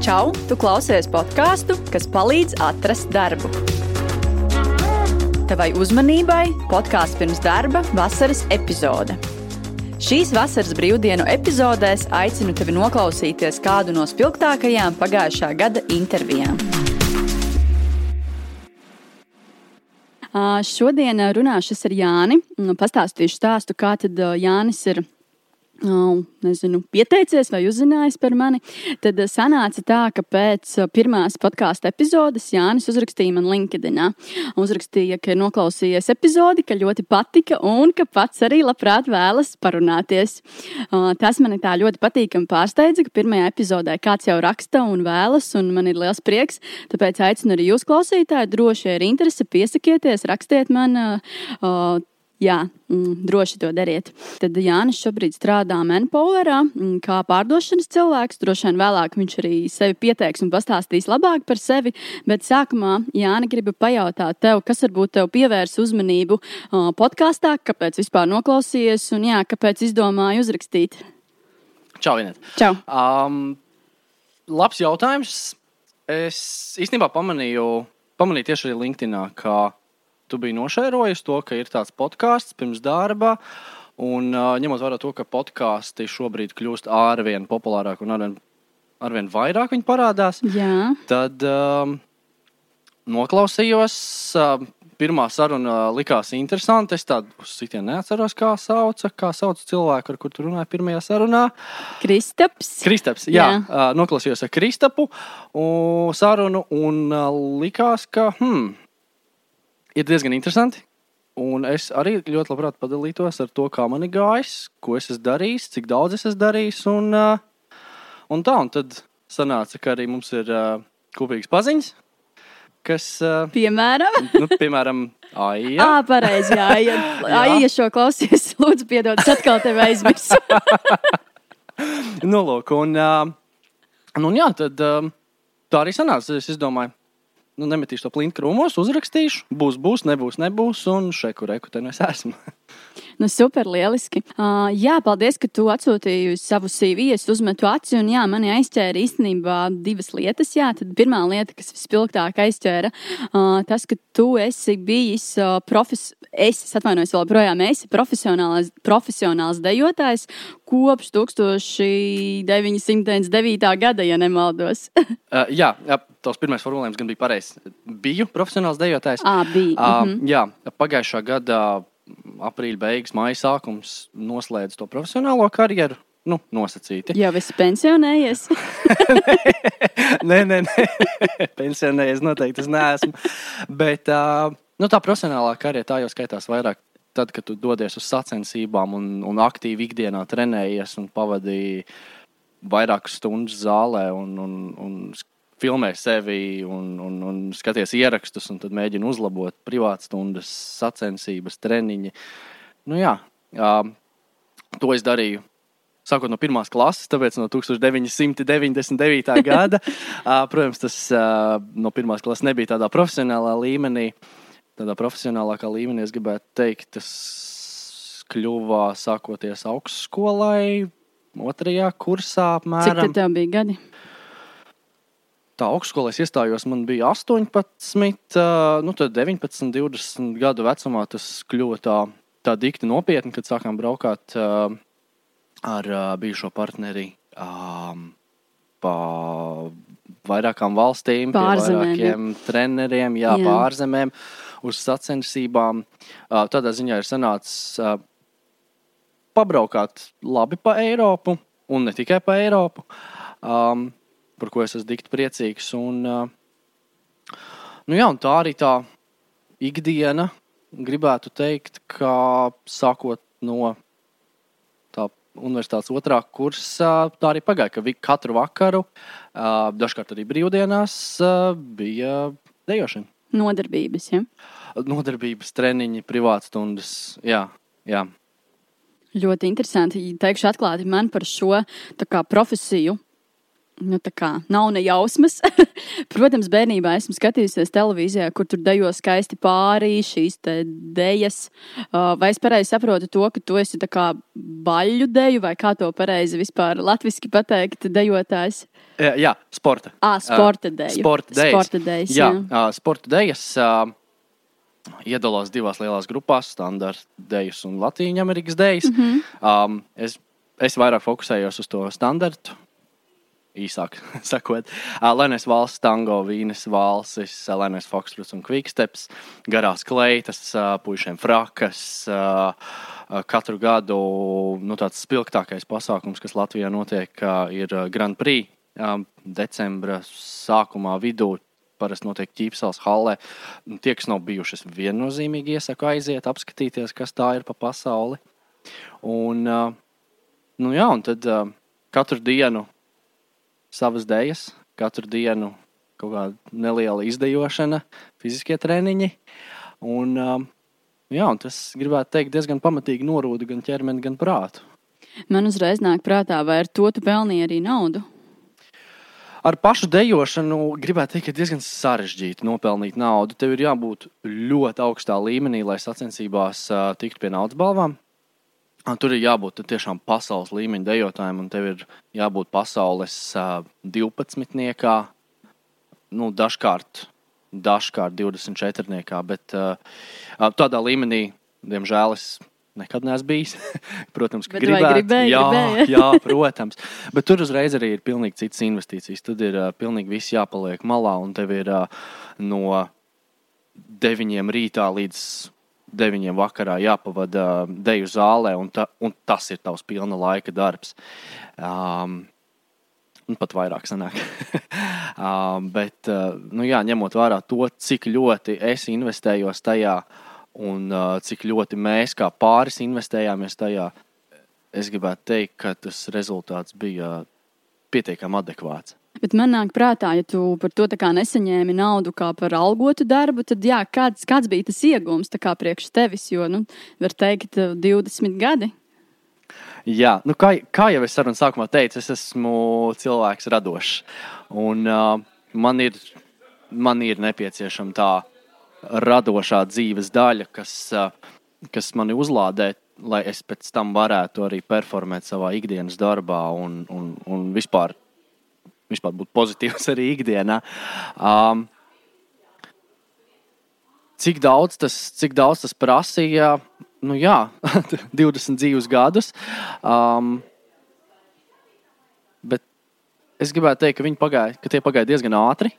Čau! Tu klausies podkāstu, kas palīdz atrast darbu. Tavai uzmanībai podkāsts pirms darba vasaras epizode. Šīs vasaras brīvdienu epizodēs aicinu tevi noklausīties kādu no spilgtākajām pagājušā gada intervijām. Šodien runāšu ar Jāni. Pastāstīšu stāstu, kā Jānis ir nezinu, pieteicies vai uzzinājis par mani, tad sanāca tā, ka pēc pirmās podkāstu epizodes Jānis uzrakstīja man LinkedIn. Uzrakstīja, ka ir noklausījies epizodi, ka ļoti patika un ka pats arī labprāt vēlas parunāties. Tas man tā ļoti patīkami pārsteidza, ka pirmajā epizodē kāds jau raksta un vēlas, un man ir liels prieks. Tāpēc aicinu arī jūs, klausītāji, droši, ja ir interese, piesakieties, rakstiet man. Jā, mm, droši to dariet. Tad Jānis šobrīd strādā Manpowerā mm, kā pārdošanas cilvēks. Droši vien vēlāk viņš arī sevi pieteiks un pastāstīs labāk par sevi. Bet sākumā Jāni gribu pajautāt tev, kas varbūt tev pievērs uzmanību podkāstā, kāpēc vispār noklausījies un jā, kāpēc izdomāji uzrakstīt. Čau, Inet. Čau. Um, labs jautājums. Es īstenībā pamanīju, pamanīju tieši arī LinkedIn, ka tu biji nošērojis to, ka ir tāds podkāsts pirms darba. Un uh, ņemot vērā to, ka podkāsti šobrīd kļūst arvien populārāki un arvien, arvien vairāk viņi parādās, Jā. tad um, noklausījos. Uh, pirmā saruna likās interesanta. Es tādu sitienu neatceros, kā sauca, kā sauc cilvēku, ar kuru tu runāji pirmajā sarunā. Kristaps. Kristaps, jā, jā. Noklausījos ar Kristapu un sarunu un likās, ka, hmm, ir diezgan interesanti. Un es arī ļoti labprāt padalītos ar to, kā man ir gājis, ko es esmu darījis, cik daudz es esmu darījis. Un, uh, un tā, un tad sanāca, ka arī mums ir uh, kopīgas paziņas. Kas, uh, piemēram, nu, piemēram Aija. Jā, pareizi. Jā, ja, Aija šo klausies, lūdzu, piedod, es atkal tevi aizmirsu. nu, lūk, un, uh, nu, jā, tad uh, tā arī sanāca. Es domāju, nu, nemetīšu to plintu krūmos, uzrakstīšu, būs, būs, nebūs, nebūs, un šeit, kur reku te nu es esmu. Nu, super, lieliski. Uh, jā, paldies, ka tu atsūtīji savu CV, es uzmetu aci, un jā, mani aizķēra īstenībā divas lietas. Jā, tad pirmā lieta, kas vispilgtāk aizķēra, uh, tas, ka tu esi bijis uh, profes, es, atvainojos vēl projām, esi profesionāls, profesionāls dejotājs kopš 1999. gada, ja nemaldos. uh, jā, jā, tavs pirmais formulējums gan bija pareizs. Biju profesionāls dejotājs. À, bija. Uh, mm -hmm. Jā, pagājušā gada aprīļa beigas, maija sākums noslēdz to profesionālo karjeru. Nu, nosacīti. Jau esi pensionējies? nē, nē, nē. pensionējies noteikti es neesmu. Bet uh, nu, tā profesionālā karjera tā jau skaitās vairāk. Tad, kad tu dodies uz sacensībām un, un aktīvi ikdienā trenējies un pavadīji vairākas stundas zālē un, un, un filmē sevi un, un, un skaties ierakstus, un tad mēģina uzlabot privātstundas, sacensības, treniņi. Nu, jā, jā, to es darīju. Sākot no pirmās klases, tāpēc no 1999. gada. Protams, tas no pirmās klases nebija tādā profesionālā līmenī. Tādā profesionālākā līmenī es gribētu teikt, tas kļuva sākoties augstskolai, otrajā kursā. Apmēram. Cik tev bija gadi? Tā augstskolā iestājos, man bija 18, nu, tad 19, 20 gadu vecumā tas kļuva tā, tā dikti nopietni, kad sākām braukāt ar bijušo partneri um, pa vairākām valstīm, pārzemēm, treneriem, jā, jā. pārzemēm, uz sacensībām. Tādā ziņā ir sanācis pabraukāt labi pa Eiropu, un ne tikai pa Eiropu. Um, par ko es esmu dikti priecīgs. Un, nu jā, un tā arī tā ikdiena, gribētu teikt, ka sākot no tā universitātes otrā kursa, tā arī pagāja, ka katru vakaru, dažkārt arī brīvdienās, bija dejošana. Nodarbības, ja? Nodarbības, treniņi, privātstundas. Jā, jā. Ļoti interesanti. Teikšu atklāti, man par šo kā, profesiju nu, tā kā nav ne jausmas. Protams, bērnībā esmu skatījusies televīzijā, kur tur dejo skaisti pārī šīs dejas. Uh, vai es pareizi saprotu to, ka tu esi baļu deju, vai kā to pareizi vispār latviski pateikt, dejotājs? Jā, jā sporta. À, sporta deja. Sporta dejas. Sporta dejas jā, jā. sporta dejas. Iedalās divās lielās grupās, standarta dēļas un Latvijas Amerikas dēļas. Mm -hmm. um, es, es vairāk fokusējos uz to standartu, īsāk sakot, Lenēs valsts, tango, vīnes valstis, uh, Lenēs fokstrots un kviksteps, garās kleitas, puišiem frakas. Katru gadu nu, tāds spilgtākais pasākums, kas Latvijā notiek, ir Grand Prix. Decembra sākumā vidū parasti notiek ķīpsels hallē. Tie, kas nav bijuši, es viennozīmīgi iesaku aiziet, apskatīties, kas tā ir pa pasauli. Un, nu jā, un tad katru dienu savas dēļas, katru dienu kaut kāda neliela izdejošana, fiziskie treniņi. Un, jā, un tas, gribētu teikt, diezgan pamatīgi norūda gan ķermeni, gan prātu. Man uzreiz nāk prātā, vai ar to tu pelnīji arī naudu? ar pašu dejošanu gribētu teikt, ka diezgan sarežģīti nopelnīt naudu. Tev ir jābūt ļoti augstā līmenī, lai sacensībās uh, tiktu pie naudas balvām. Tur ir jābūt tiešām pasaules līmeņa dejotājiem, un tev ir jābūt pasaules uh, 12. Nu, dažkārt, dažkārt 24. bet uh, tādā līmenī, diemžēl, es nekad neesmu bijis. protams, ka gribētu. Gribēju, jā, gribēju. jā, protams. Bet tur uzreiz arī ir pilnīgi citas investīcijas. Tad ir uh, pilnīgi viss jāpaliek malā, un tev ir uh, no 9 rītā līdz 9 vakarā jāpavada uh, deju zālē, un, ta, un tas ir tavs pilna laika darbs. Um, Un pat vairāk sanāk. um, bet, uh, nu jā, ņemot vērā to, cik ļoti es investējos tajā, un uh, cik ļoti mēs kā pāris investējāmies tajā, es gribētu teikt, ka tas rezultāts bija pietiekami adekvāts. Bet man nāk prātā, ja tu par to nesaņēmi naudu kā par algotu darbu, tad jā, kāds, kāds bija tas iegūms priekš tevis? Jo, nu, var teikt, 20 gadi. Jā, nu kā, kā jau es sarunas sākumā teicu, es esmu cilvēks radošs. Un uh, man, ir, man ir nepieciešama tā radošā dzīves daļa, kas, kas mani uzlādē, lai es pēc tam varētu arī performēt savā ikdienas darbā un, un, un vispār, vispār būt pozitīvs arī ikdienā. Um, cik, daudz tas, cik daudz tas prasīja? Nu, jā, 20 dzīves gadus. Um, bet es gribētu teikt, ka viņi pagāja, ka tie pagāja diezgan ātri.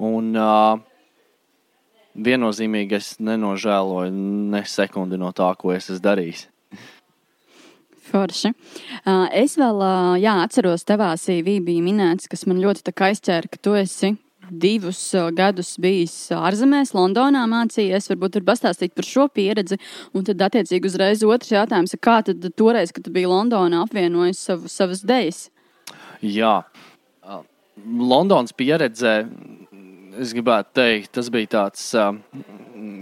Un, uh, viennozīmīgi es nenožēloju ne sekundi no tā, ko es esmu darījis. Forši. Es vēl jā, atceros, tavā CV bija minēts, kas man ļoti aizķēra, ka tu esi divus gadus bijis ārzemēs, Londonā mācījies. Varbūt tur pastāstīt par šo pieredzi. Un tad, attiecīgi, uzreiz otrs jautājums, kā tad toreiz, kad tu biji Londonā, apvienojis savu, savas idejas? Jā, Londonas pieredze es gribētu teikt, tas bija tāds uh,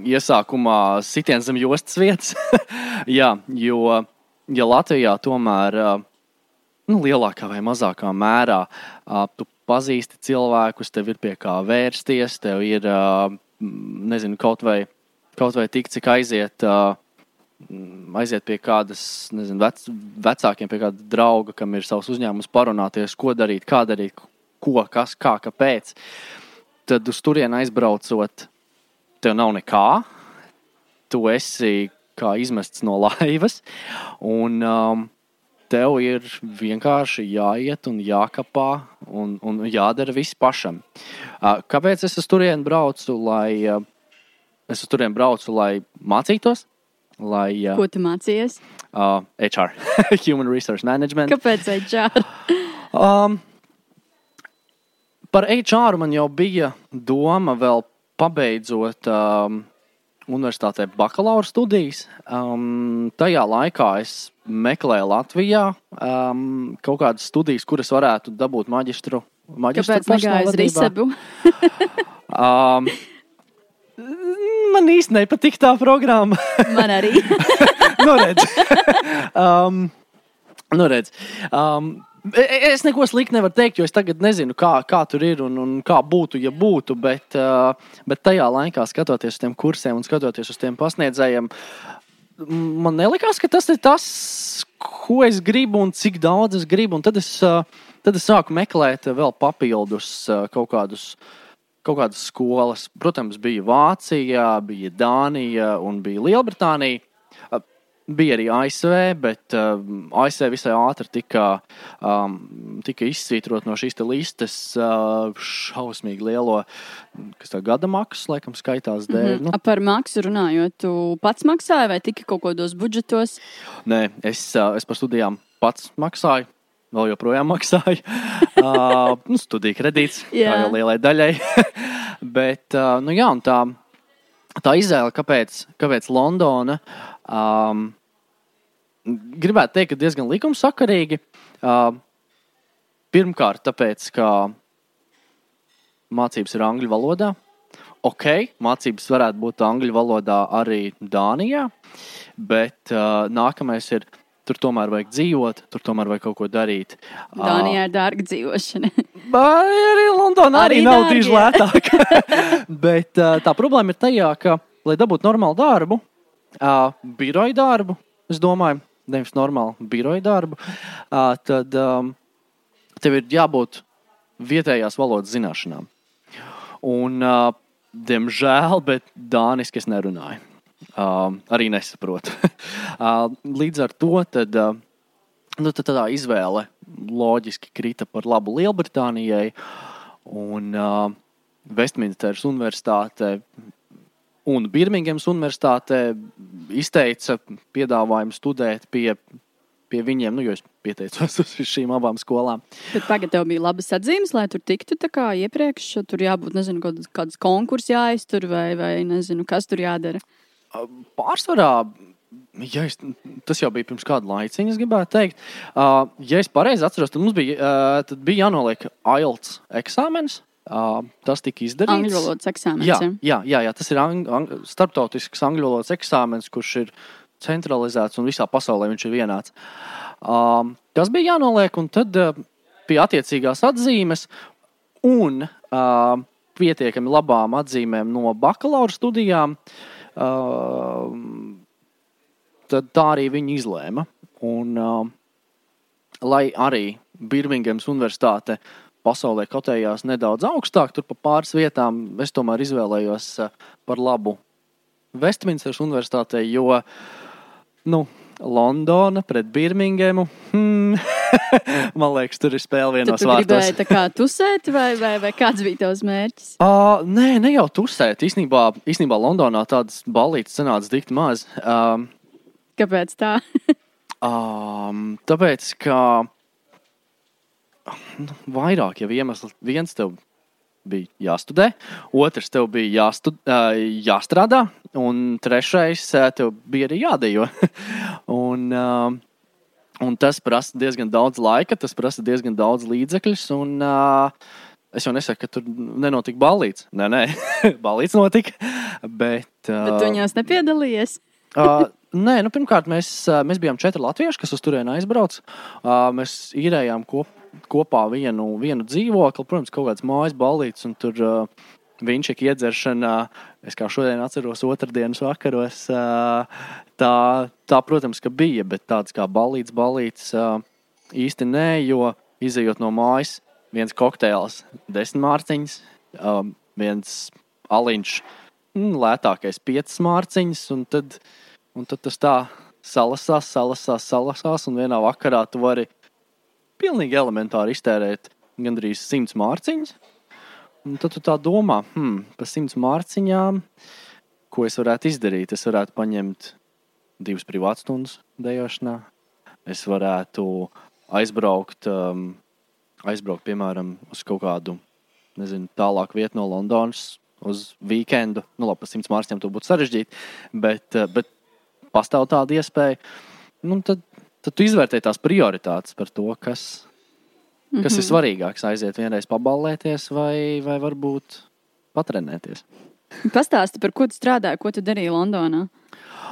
iesākumā sitiens zem jostas vietas. Jā, jo ja Latvijā tomēr nu, lielākā vai mazākā mērā tu pazīsti cilvēkus, tev ir pie kā vērsties, tev ir nezinu, kaut vai, kaut vai tik, cik aiziet. Aiziet pie kādas, nezinu, vec, vecākiem, pie kāda drauga, kam ir savs uzņēmums, parunāties, ko darīt, kā darīt, ko, kas, kā, kāpēc. Tad uz turieni aizbraucot, tev nav nekā. Tu esi kā izmests no laivas, un um, tev ir vienkārši jāiet un jākapā un, un jādara viss pašam. Uh, kāpēc es uz turieni braucu? Lai, uh, es uz turieni braucu, lai mācītos. Lai, uh, Ko tu mācījies? Uh, HR, Human Resource Management. Kāpēc HR? um, Par HR man jau bija doma vēl pabeidzot um, universitātē bakalaura studijas. Um, tajā laikā es meklēju Latvijā um, kaut kādas studijas, kuras varētu dabūt maģistru. maģistru Kāpēc negāju uz Risebu? um, man īsti nepatīk tā programma. man arī. nu, redz. um, Nu, redz, um, es neko sliktu nevaru teikt, jo es tagad nezinu, kā, kā tur ir un, un kā būtu, ja būtu. Bet, uh, bet tajā laikā, skatoties uz tiem kursiem un skatoties uz tiem pasniedzējiem, man nelikās, ka tas ir tas, ko es gribu un cik daudz es gribu. Un tad es, uh, tad es sāku meklēt vēl papildus uh, kaut kādus. Kaut kādas skolas, protams, bija Vācija, bija Dānija un bija Lielbritānija. Bija arī ASV, bet uh, ASV visai ātri tika, um, tika izsvītrot no šīs te listes uh, šausmīgi lielo, gada maksas, laikam, skaitās dēļ. Mm -hmm. Nu, Par maksu runājot, tu pats maksāji vai tikai kaut kādos budžetos? Nē, es, uh, es par studijām pats maksāju. Vēl joprojām maksāju. uh, nu, studiju kredīts, kā jau lielai daļai. Bet uh, nu, jā, tā, tā izvēle, kāpēc, kāpēc Londona, um, gribētu teikt, ka diezgan likumsakarīgi. Uh, pirmkārt, tāpēc, ka mācības ir angļu valodā. Ok, mācības varētu būt angļu valodā arī Dānijā, bet uh, nākamais ir. Tur tomēr vajag dzīvot, tur tomēr vajag kaut ko darīt. Dānijā ir dārga dzīvošana. Vai arī Londonā arī, Arī nav tieši lētāk. Bet uh, tā problēma ir tajā, ka, lai dabūtu normālu darbu, uh, biroja darbu, es domāju, nevis normālu biroja darbu, tad tev ir jābūt vietējās valodas zināšanām. Un, diemžēl, bet dāniski es nerunāju. Arī nesaprotu. līdz ar to tad, nu, tad tā izvēle loģiski krita par labu Lielbritānijai. Un uh, Westminsteras Universitāte un Birmingemas Universitāte izteica piedāvājumu studēt pie, pie viņiem, nu, jo es pieteicos uz šīm abām skolām. Tad tagad tev bija labas atzīmes, lai tur tiktu tā kā iepriekš. Tur jābūt, nezinu, kaut kādas konkursi jāiztur vai, vai nezinu, kas tur jādara. Pārsvarā, ja es, tas jau bija pirms kāda laiciņa, es gribētu teikt, uh, ja es pareizi atceros, tad mums bija, uh, tad bija jānoliek IELTS eksāmenis. Uh, tas tika izdarīts. Angļu valodas eksāmenis. Jā, jā, jā, jā, tas ir ang ang starptautisks angļu valodas eksāmenis, kurš ir centralizēts un visā pasaulē viņš ir vienāds. Um, tas bija jānoliek, un tad uh, pie attiecīgās atzīmes un uh, pietiekami labām atzīmēm no bakalaura studijām, uh, tad tā arī viņi izlēma. Un, uh, lai arī Birmingemas Universitāte pasaulē kotējās nedaudz augstāk, tur pa pāris vietām, es tomēr izvēlējos uh, par labu Westminsteras Universitātei, jo nu, Londona pret Birmingemu. Hmm, man liekas, tur ir spēle vienos tu vārtos. gribēji tā kā tusēt, vai, vai, vai kāds bija tavs mērķis? Uh, nē, ne jau tusēt. Īsnībā, īsnībā Londonā tādas balītas sanāca dikti maz. Um, Kāpēc tā? um, tāpēc, ka nu, vairāk jau iemesli. Viens tev bija jāstudē, otrs tev bija jāstud, uh, jāstrādā, un trešais uh, tev bija arī jādejo. un, uh, un tas prasa diezgan daudz laika, tas prasa diezgan daudz līdzekļus. Un, uh, Es jau nesaku, ka tur nenotika balīts. Nē, nē, balīts notika. Bet, uh, Bet tu viņos nepiedalījies. Uh, nē, nu, pirmkārt, mēs, mēs bijām četri latvieši, kas uz turieni aizbrauca. Uh, mēs īrējām kop, kopā vienu, vienu dzīvokli, protams, kaut kāds mājas balīts, un tur uh, viņš ir iedzeršana. Es kā šodien atceros, otrdienas vakaros. Uh, tā, tā, protams, ka bija, bet tāds kā balīts, balīts uh, īsti nē, jo izējot no mājas, viens kokteils, desmit mārciņas, um, viens aliņš, mm, lētākais piecas mārciņas, un tad, un tad tas tā salasās, salasās, salasās, un vienā vakarā tu vari pilnīgi elementāri iztērēt gandrīz simts mārciņas. Un tad tu tā domā, hmm, par simts mārciņām, ko es varētu izdarīt? Es varētu paņemt divas privātstundas dejošanā, es varētu aizbraukt, um, aizbraukt, piemēram, uz kaut kādu nezinu, tālāku vietu no Londonas uz weekendu. Nu, labi, par simts mārciņām to būtu sarežģīti, bet, uh, bet pastāv tāda iespēja. Nu, tad, tad tu izvērtē tās prioritātes par to, kas, kas mm -hmm. ir svarīgāks. Aiziet vienreiz paballēties vai, vai varbūt patrenēties. Pastāsti, par ko tu strādāji, ko tu darīji Londonā.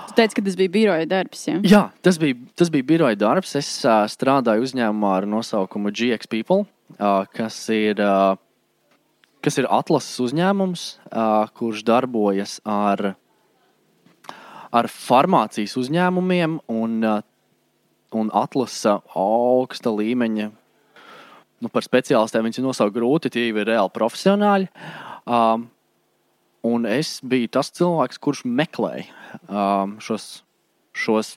Tu teici, ka tas bija biroja darbs. Ja? Jā, tas bija, tas bija biroja darbs. Es uh, strādāju uzņēmumā ar nosaukumu GX People, uh, kas ir, uh, kas ir atlases uzņēmums, uh, kurš darbojas ar, ar farmācijas uzņēmumiem un, uh, un atlasa augsta līmeņa. Nu, par speciālistiem viņus nosaukt grūti, tie ir reāli profesionāļi. Um, un es biju tas cilvēks, kurš meklēja um, šos, šos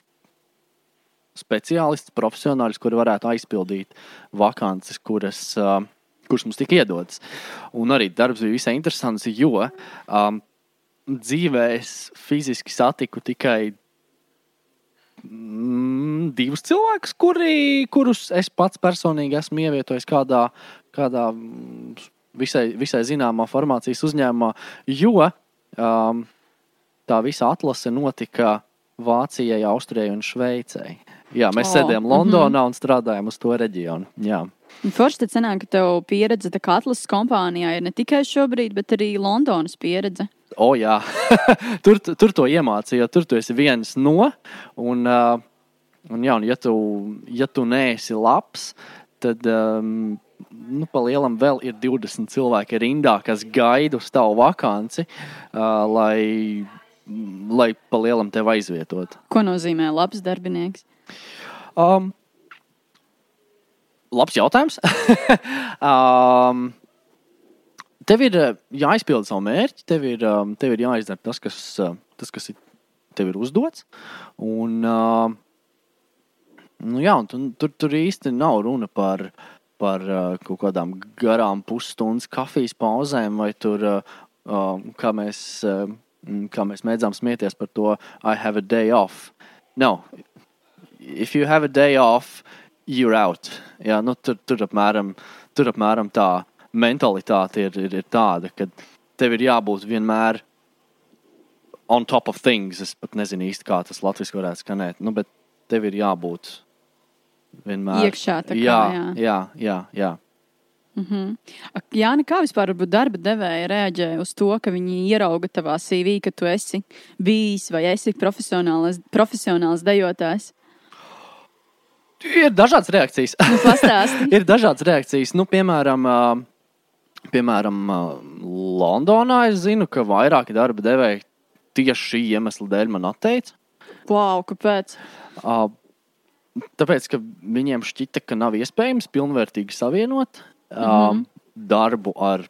speciālistus, profesionāļus, kuri varētu aizpildīt vakances, kuras, uh, kuras mums tika iedotas. Un arī darbs bija visai interesants, jo um, dzīvē es fiziski satiku tikai mm, divus cilvēkus, kuri, kurus es pats personīgi esmu ievietojis kādā, kādā mm, visai, visai zināmā farmācijas uzņēmumā, jo um, tā visa atlase notika Vācijai, Austrijai un Šveicei. Jā, mēs oh, sēdējām Londonā mm -hmm. un strādājām uz to reģionu. Jā. Forši tad sanāk, ka tev pieredze atlases kompānijā ir ne tikai šobrīd, bet arī Londonas pieredze. O, oh, jā, tur, tur to iemācīja, tur tu esi viens no. Un, uh, un, jā, un ja, tu, ja tu neesi labs, tad um, nu, pa lielam vēl ir 20 cilvēki rindā, kas gaida uz tavu vakanci, uh, lai, lai pa lielam tevi aizvietotu. Ko nozīmē labs darbinieks? Um, labs jautājums. um, tev ir jāizpilda savu mērķi, tev ir, um, tev ir jāizdara tas, kas, uh, tas, kas ir, tev ir uzdots. Un, uh, nu, jā, un tu, tur, tur īsti nav runa par, par uh, kaut kādām garām pusstundas kafijas pauzēm, vai tur, uh, uh, kā, mēs, uh, kā mēs mēdzām smieties par to, I have a day off. No, if you have a day off, you're out. Jā, nu, tur, tur, apmēram, tur apmēram tā mentalitāte ir, ir, ir tāda, ka tev ir jābūt vienmēr on top of things. Es pat nezinu īsti, kā tas latviešu varētu skanēt, nu, bet tev ir jābūt vienmēr iekšā. Kā, jā, jā, jā. jā, jā. Mm -hmm. Jā, kā vispār darba devēja reaģē uz to, ka viņi ierauga tavā CV, ka tu esi bijis vai esi profesionāls, profesionāls dejotājs? Ir dažādas reakcijas. Nu, ir dažādas reakcijas. Nu, piemēram, piemēram, Londonā es zinu, ka vairāki darba devēji tieši šī iemesla dēļ man atteica. Wow, kāpēc? Tāpēc, ka viņiem šķita, ka nav iespējams pilnvērtīgi savienot mm -hmm. darbu ar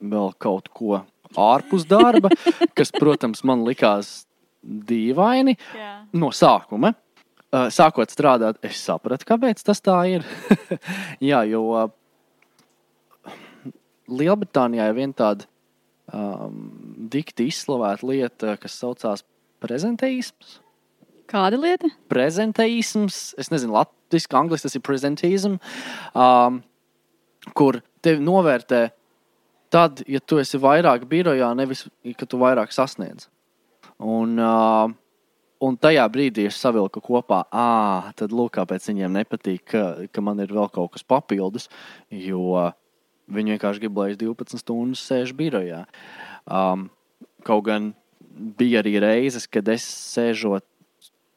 vēl kaut ko ārpus darba, kas, protams, man likās dīvaini yeah. no sākuma. Uh, sākot strādāt, es sapratu, kāpēc tas tā ir. Jā, jo uh, Lielbritānijā ir viena tāda um, dikti izslavēta lieta, kas saucās prezenteisms. Kāda lieta? Prezenteisms, es nezinu, latviešu, angļuiski tas ir prezenteism, um, kur tevi novērtē tad, ja tu esi vairāk birojā, nevis, ka tu vairāk sasniedz. Un, uh, un tajā brīdī es savilku kopā, ah, tad lūk, kāpēc viņiem nepatīk, ka, ka man ir vēl kaut kas papildus, jo viņi vienkārši grib, lai es 12 stundas sēžu birojā. Um, kaut gan bija arī reizes, kad es sēžot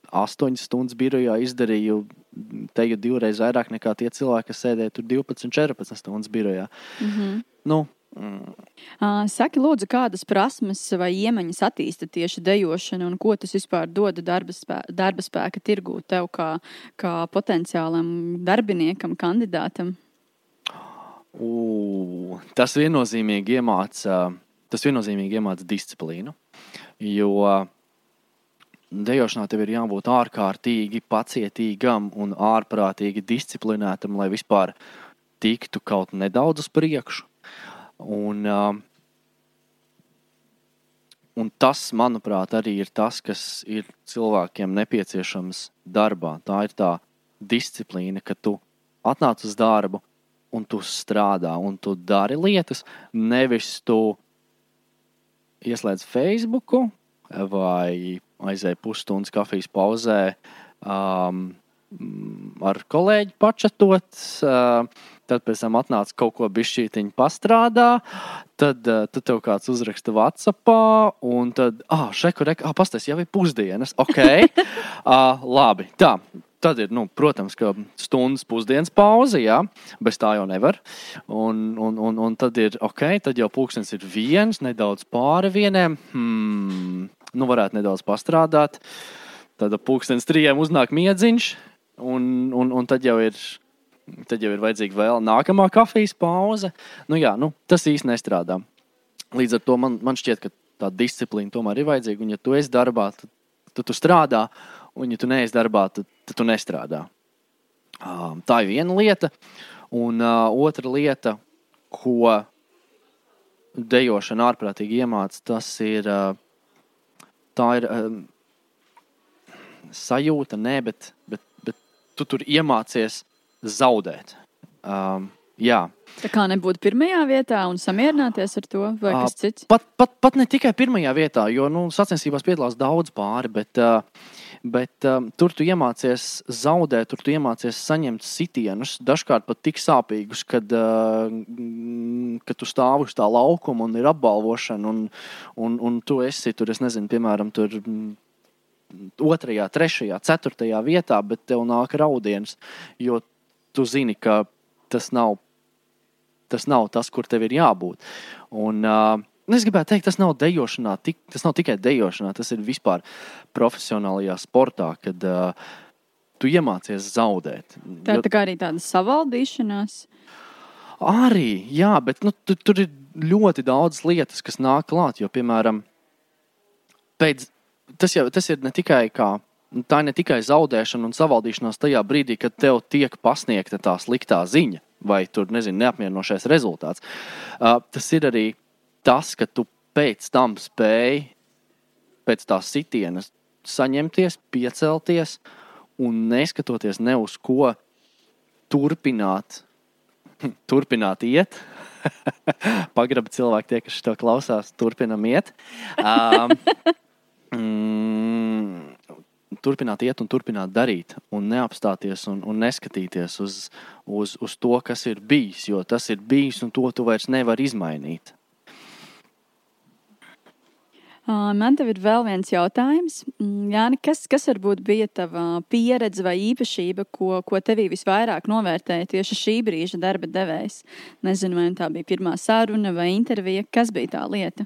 astoņas stundas birojā izdarīju teju divreiz vairāk nekā tie cilvēki, kas sēdēja tur 12, 14 stundas birojā. Mm -hmm. nu, Mm. Saki, lūdzu, kādas prasmes vai iemaņas attīsta tieši dejošana, un ko tas vispār dod darba, spē darba spēka tirgū tev kā, kā potenciālam darbiniekam, kandidātam? U, tas viennozīmīgi iemāca, tas viennozīmīgi iemāca disciplīnu, jo Dejošanā tev ir jābūt ārkārtīgi pacietīgam un ārprātīgi disciplinētam, lai vispār tiktu kaut nedaudz uz priekšu. Un, uh, un tas, manuprāt, arī ir tas, kas ir cilvēkiem nepieciešams darbā. Tā ir tā disciplīna, ka tu atnāc uz darbu un tu strādā un tu dari lietas, nevis tu ieslēdz Facebook vai aizēju pusstundas kafijas pauzē. Um, ar kolēģi pačatot, uh, tad pēc tam atnāca kaut ko bišķītiņu pastrādā, Tad, uh, tad tev kāds uzraksta Whatsappā, un tad, ah, šeku, rek, ah, pastāst, jau ir pusdienas. Ok, uh, labi. Tā, tad ir, nu, protams, ka stundas pusdienas pauze, jā, bez tā jau nevar. Un, un, un, un tad ir, ok, tad jau pulkstenis ir viens, nedaudz pāri vienam. Hmm, nu, varētu nedaudz pastrādāt. Tad pulkstenis trijiem uznāk miedziņš, un, un, un tad jau ir tad jau ir vajadzīga vēl nākamā kafijas pauze. Nu, jā, nu, tas īsti nestrādā. Līdz ar to man, man šķiet, ka tā disciplīna tomēr ir vajadzīga. Un, ja tu esi darbā, tad, tad tu strādā, un, ja tu neesi darbā, tad, tad tu nestrādā. Tā ir viena lieta. Un uh, otra lieta, ko dejošana ārprātīgi iemācīja, tas ir, uh, ir um, sajūta, ne, bet, bet, bet tu tur iemācies zaudēt. Um, jā. Tā kā nebūtu pirmajā vietā un samierināties ar to, vai kas cits? Pat, pat, pat ne tikai pirmajā vietā, jo nu, sacensībās piedalās daudz pāri, bet, bet tur tu iemācies zaudēt, tur tu iemācies saņemt sitienus, dažkārt pat tik sāpīgus, kad, kad tu stāvi uz tā laukuma un ir apbalvošana, un, un, un tu esi tur, es nezinu, piemēram, tur otrajā, trešajā, ceturtajā vietā, bet tev nāk raudiens, jo tu zini, ka tas nav tas, nav tas kur tev ir jābūt. Un, uh, Es gribētu teikt, tas nav dejošanā, tik, tas nav tikai dejošanā, tas ir vispār profesionālajā sportā, kad uh, tu iemācies zaudēt. Tā ir tā arī tāda savaldīšanās. Arī, jā, bet nu, tu, tur ir ļoti daudz lietas, kas nāk klāt. Jo, piemēram, pēc, tas, jau, tas ir ne tikai kā tā ir ne tikai zaudēšana un savaldīšanās tajā brīdī, kad tev tiek pasniegta tā sliktā ziņa vai tur, nezinu, neapmierinošais rezultāts. Uh, tas ir arī tas, ka tu pēc tam spēj pēc tās sitienas saņemties, piecelties un neskatoties ne uz ko turpināt, turpināt iet. Pagrabi cilvēki, tie, kas to klausās, turpinam iet. Um, mm, turpināt iet un turpināt darīt, un neapstāties un, un neskatīties uz, uz, uz to, kas ir bijis, jo tas ir bijis un to tu vairs nevari izmainīt. Man te ir vēl viens jautājums. Mm, Jāni, kas, kas varbūt bija tava pieredze vai īpašība, ko, ko tevī visvairāk novērtēja tieši šī brīža darba devējs? Nezinu, vai tā bija pirmā saruna vai intervija. Kas bija tā lieta?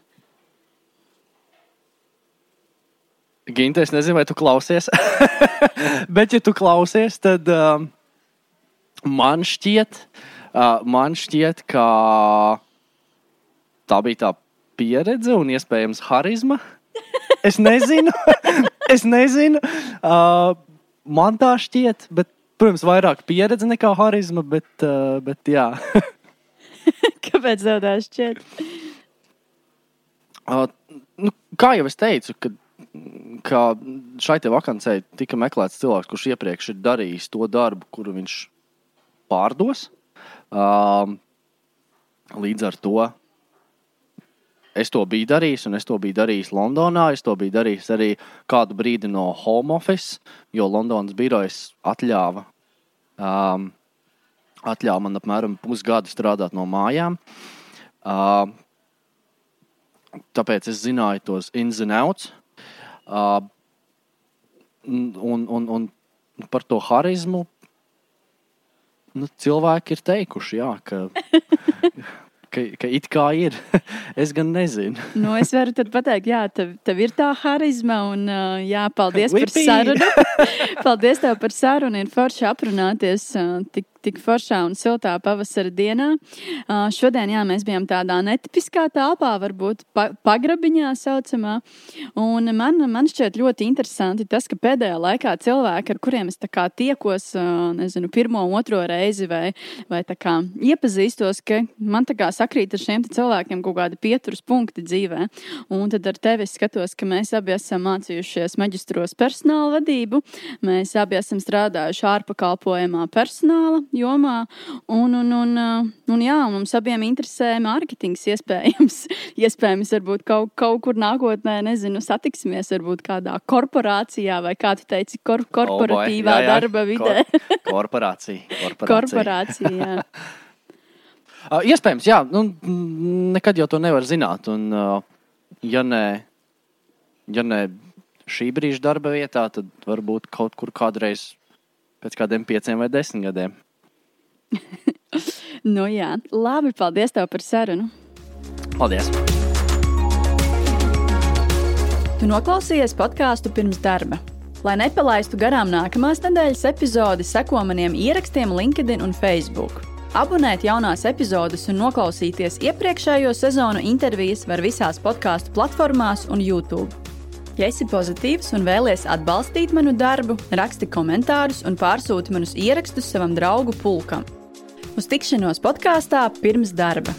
Ginte, es nezinu, vai tu klausies. Bet, ja tu klausies, tad uh, man šķiet, uh, man šķiet, ka tā bija tā pieredze un iespējams harizma. Es nezinu, es nezinu. Uh, man tā šķiet, bet, protams, vairāk pieredze nekā harizma, bet, uh, bet jā. Kāpēc tev tā šķiet? Uh, nu, kā jau es teicu, kad ka šai vakancei tika meklēts cilvēks, kurš iepriekš ir darījis to darbu, kuru viņš pārdos. Um, līdz ar to es to biju darījis, un es to biju darījis Londonā. Es to biju darījis arī kādu brīdi no home office, jo Londonas birojas atļāva, um, atļāva man apmēram pusgadu strādāt no mājām. Uh, tāpēc es zināju tos ins and outs. Uh, un, un, un par to harizmu nu, cilvēki ir teikuši, jā, ka, ka, ka it kā ir. es gan nezinu. nu, es varu pateikt, jā, tev, tev ir tā harizma, un jā, paldies par sarunu. paldies tev par sarunu, ir forši aprunāties tik tik foršā un siltā pavasara dienā. Uh, šodien jā, mēs bijām tādā netipiskā telpā, varbūt pa, pagrabiņā saucamā. Un man, man šķiet ļoti interesanti tas, ka pēdējā laikā cilvēki, ar kuriem es tiekos, uh, nezinu, pirmo, otro reizi vai, vai kā, iepazīstos, ka man kā sakrīt ar šiem cilvēkiem kaut kādi pieturas punkti dzīvē. Un tad ar tevi skatos, ka mēs abi esam mācījušies maģistros personāla vadību, mēs abi esam strādājuši ārpakalpojumā personāla jomā. Un, un, un, uh, un jā, mums abiem interesē mārketings. Iespējams, iespējams varbūt kaut, kaut kur nākotnē, nezinu, satiksimies varbūt kādā korporācijā vai kā tu teici, kor korporatīvā oh boy, jā, jā. darba vidē. Kor korporācija. Korporācija. korporācija. Uh, iespējams, jā, nu, nekad jau to nevar zināt. Un, uh, ja ne, ja ne šī brīža darba vietā, tad varbūt kaut kur kādreiz pēc kādiem pieciem vai desmit gadiem. nu, jā, labi, paldies tev par sarunu. Paldies! Tu noklausījies podkāstu pirms darba. Lai nepalaistu garām nākamās nedēļas epizodi, seko maniem ierakstiem LinkedIn un Facebook. Abonēt jaunās epizodes un noklausīties iepriekšējo sezonu intervijas var visās podkāstu platformās un YouTube. Ja esi pozitīvs un vēlies atbalstīt manu darbu, raksti komentārus un pārsūti manus ierakstus savam draugu pulkam. Uz tikšanos podkāstā pirms darba!